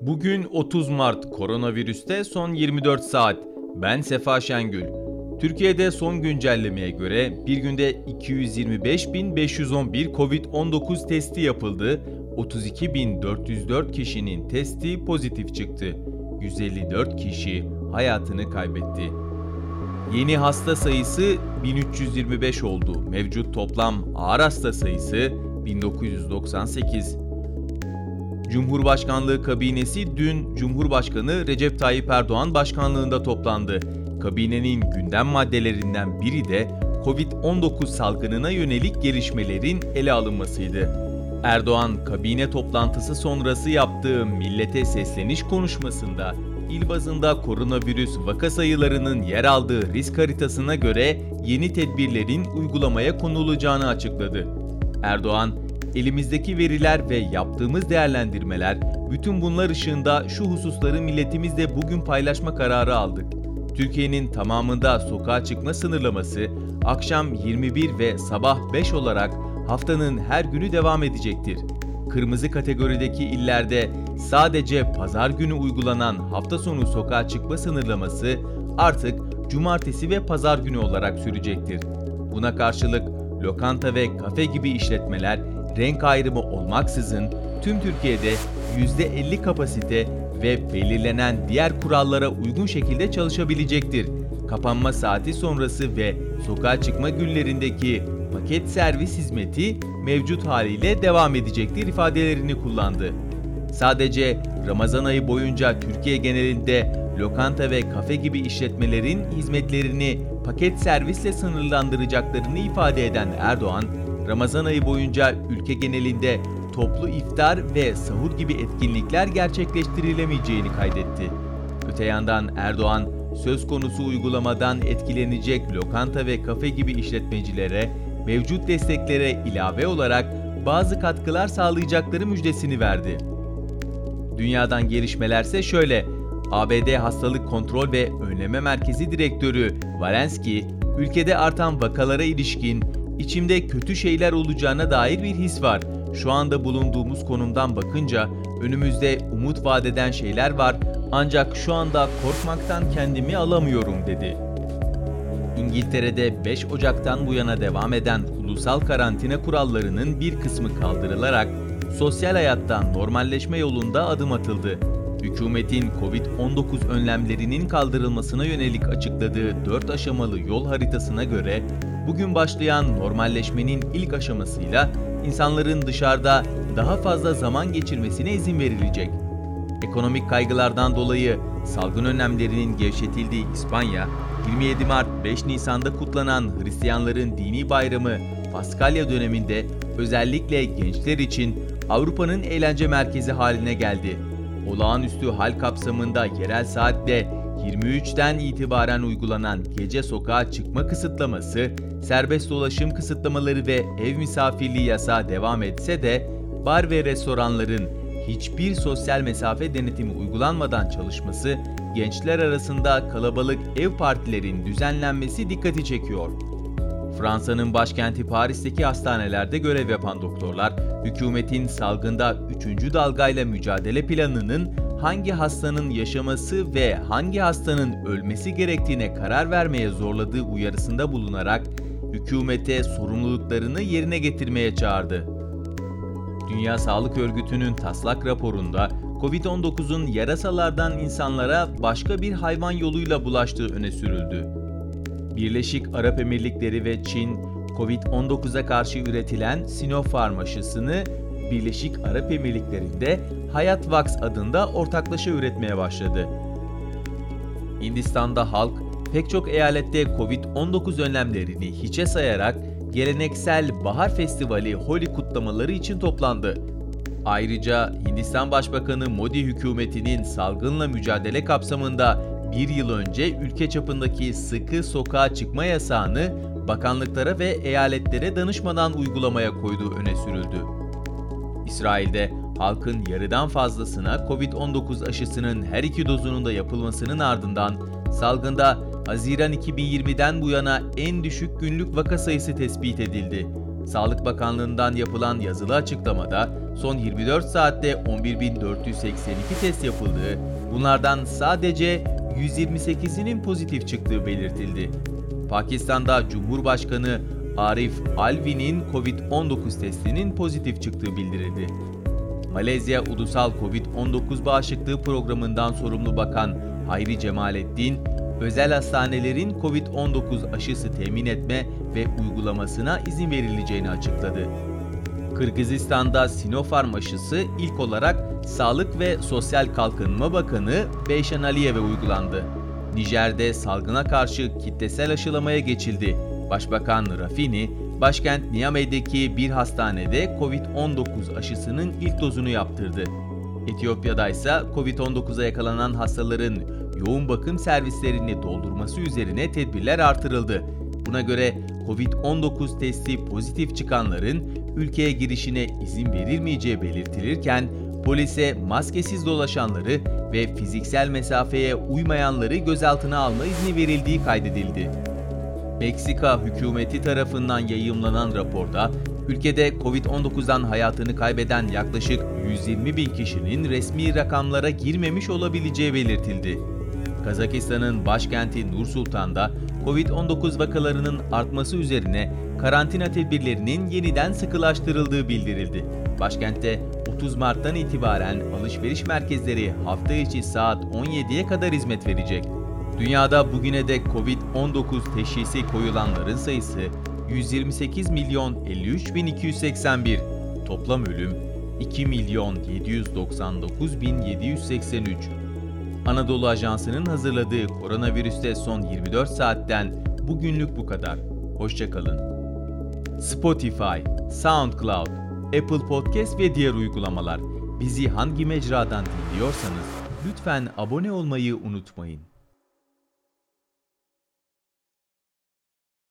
Bugün 30 Mart koronavirüste son 24 saat. Ben Sefa Şengül. Türkiye'de son güncellemeye göre bir günde 225.511 Covid-19 testi yapıldı. 32.404 kişinin testi pozitif çıktı. 154 kişi hayatını kaybetti. Yeni hasta sayısı 1325 oldu. Mevcut toplam ağır hasta sayısı 1998. Cumhurbaşkanlığı kabinesi dün Cumhurbaşkanı Recep Tayyip Erdoğan başkanlığında toplandı. Kabinenin gündem maddelerinden biri de Covid-19 salgınına yönelik gelişmelerin ele alınmasıydı. Erdoğan kabine toplantısı sonrası yaptığı millete sesleniş konuşmasında il bazında koronavirüs vaka sayılarının yer aldığı risk haritasına göre yeni tedbirlerin uygulamaya konulacağını açıkladı. Erdoğan, elimizdeki veriler ve yaptığımız değerlendirmeler bütün bunlar ışığında şu hususları milletimizle bugün paylaşma kararı aldık. Türkiye'nin tamamında sokağa çıkma sınırlaması akşam 21 ve sabah 5 olarak haftanın her günü devam edecektir. Kırmızı kategorideki illerde sadece pazar günü uygulanan hafta sonu sokağa çıkma sınırlaması artık cumartesi ve pazar günü olarak sürecektir. Buna karşılık lokanta ve kafe gibi işletmeler renk ayrımı olmaksızın tüm Türkiye'de %50 kapasite ve belirlenen diğer kurallara uygun şekilde çalışabilecektir. Kapanma saati sonrası ve sokağa çıkma günlerindeki paket servis hizmeti mevcut haliyle devam edecektir ifadelerini kullandı. Sadece Ramazan ayı boyunca Türkiye genelinde lokanta ve kafe gibi işletmelerin hizmetlerini paket servisle sınırlandıracaklarını ifade eden Erdoğan, Ramazan ayı boyunca ülke genelinde toplu iftar ve sahur gibi etkinlikler gerçekleştirilemeyeceğini kaydetti. Öte yandan Erdoğan, söz konusu uygulamadan etkilenecek lokanta ve kafe gibi işletmecilere mevcut desteklere ilave olarak bazı katkılar sağlayacakları müjdesini verdi. Dünyadan gelişmelerse şöyle. ABD Hastalık Kontrol ve Önleme Merkezi Direktörü Walensky, ülkede artan vakalara ilişkin içimde kötü şeyler olacağına dair bir his var. Şu anda bulunduğumuz konumdan bakınca önümüzde umut vadeden şeyler var ancak şu anda korkmaktan kendimi alamıyorum dedi. İngiltere'de 5 Ocak'tan bu yana devam eden ulusal karantina kurallarının bir kısmı kaldırılarak sosyal hayattan normalleşme yolunda adım atıldı. Hükümetin Covid-19 önlemlerinin kaldırılmasına yönelik açıkladığı 4 aşamalı yol haritasına göre bugün başlayan normalleşmenin ilk aşamasıyla insanların dışarıda daha fazla zaman geçirmesine izin verilecek. Ekonomik kaygılardan dolayı salgın önlemlerinin gevşetildiği İspanya, 27 Mart 5 Nisan'da kutlanan Hristiyanların dini bayramı Paskalya döneminde özellikle gençler için Avrupa'nın eğlence merkezi haline geldi. Olağanüstü hal kapsamında yerel saatte 23'ten itibaren uygulanan gece sokağa çıkma kısıtlaması, serbest dolaşım kısıtlamaları ve ev misafirliği yasağı devam etse de bar ve restoranların hiçbir sosyal mesafe denetimi uygulanmadan çalışması, gençler arasında kalabalık ev partilerin düzenlenmesi dikkati çekiyor. Fransa'nın başkenti Paris'teki hastanelerde görev yapan doktorlar, hükümetin salgında 3. dalgayla mücadele planının hangi hastanın yaşaması ve hangi hastanın ölmesi gerektiğine karar vermeye zorladığı uyarısında bulunarak hükümete sorumluluklarını yerine getirmeye çağırdı. Dünya Sağlık Örgütü'nün taslak raporunda COVID-19'un yarasalardan insanlara başka bir hayvan yoluyla bulaştığı öne sürüldü. Birleşik Arap Emirlikleri ve Çin, COVID-19'a karşı üretilen Sinopharm aşısını Birleşik Arap Emirlikleri'nde Hayatvax adında ortaklaşa üretmeye başladı. Hindistan'da halk pek çok eyalette Covid-19 önlemlerini hiçe sayarak geleneksel bahar festivali Holi kutlamaları için toplandı. Ayrıca Hindistan Başbakanı Modi hükümetinin salgınla mücadele kapsamında bir yıl önce ülke çapındaki sıkı sokağa çıkma yasağını bakanlıklara ve eyaletlere danışmadan uygulamaya koyduğu öne sürüldü. İsrail'de halkın yarıdan fazlasına Covid-19 aşısının her iki dozunun da yapılmasının ardından salgında Haziran 2020'den bu yana en düşük günlük vaka sayısı tespit edildi. Sağlık Bakanlığı'ndan yapılan yazılı açıklamada son 24 saatte 11.482 test yapıldığı, bunlardan sadece 128'inin pozitif çıktığı belirtildi. Pakistan'da Cumhurbaşkanı Arif Alvi'nin COVID-19 testinin pozitif çıktığı bildirildi. Malezya Ulusal COVID-19 Bağışıklığı Programı'ndan sorumlu bakan Hayri Cemalettin, özel hastanelerin COVID-19 aşısı temin etme ve uygulamasına izin verileceğini açıkladı. Kırgızistan'da Sinopharm aşısı ilk olarak Sağlık ve Sosyal Kalkınma Bakanı Beyşan Aliyev'e uygulandı. Nijer'de salgına karşı kitlesel aşılamaya geçildi. Başbakan Rafini, başkent Niamey'deki bir hastanede COVID-19 aşısının ilk dozunu yaptırdı. Etiyopya'da ise COVID-19'a yakalanan hastaların yoğun bakım servislerini doldurması üzerine tedbirler artırıldı. Buna göre COVID-19 testi pozitif çıkanların ülkeye girişine izin verilmeyeceği belirtilirken polise maskesiz dolaşanları ve fiziksel mesafeye uymayanları gözaltına alma izni verildiği kaydedildi. Meksika hükümeti tarafından yayımlanan raporda ülkede Covid-19'dan hayatını kaybeden yaklaşık 120 bin kişinin resmi rakamlara girmemiş olabileceği belirtildi. Kazakistan'ın başkenti Nur Sultan'da Covid-19 vakalarının artması üzerine karantina tedbirlerinin yeniden sıkılaştırıldığı bildirildi. Başkentte 30 Mart'tan itibaren alışveriş merkezleri hafta içi saat 17'ye kadar hizmet verecek. Dünyada bugüne dek Covid-19 teşhisi koyulanların sayısı 128 milyon 53 bin 281. Toplam ölüm 2 milyon 799 bin 783. Anadolu Ajansı'nın hazırladığı koronavirüste son 24 saatten bugünlük bu kadar. Hoşçakalın. Spotify, SoundCloud, Apple Podcast ve diğer uygulamalar. Bizi hangi mecradan dinliyorsanız lütfen abone olmayı unutmayın.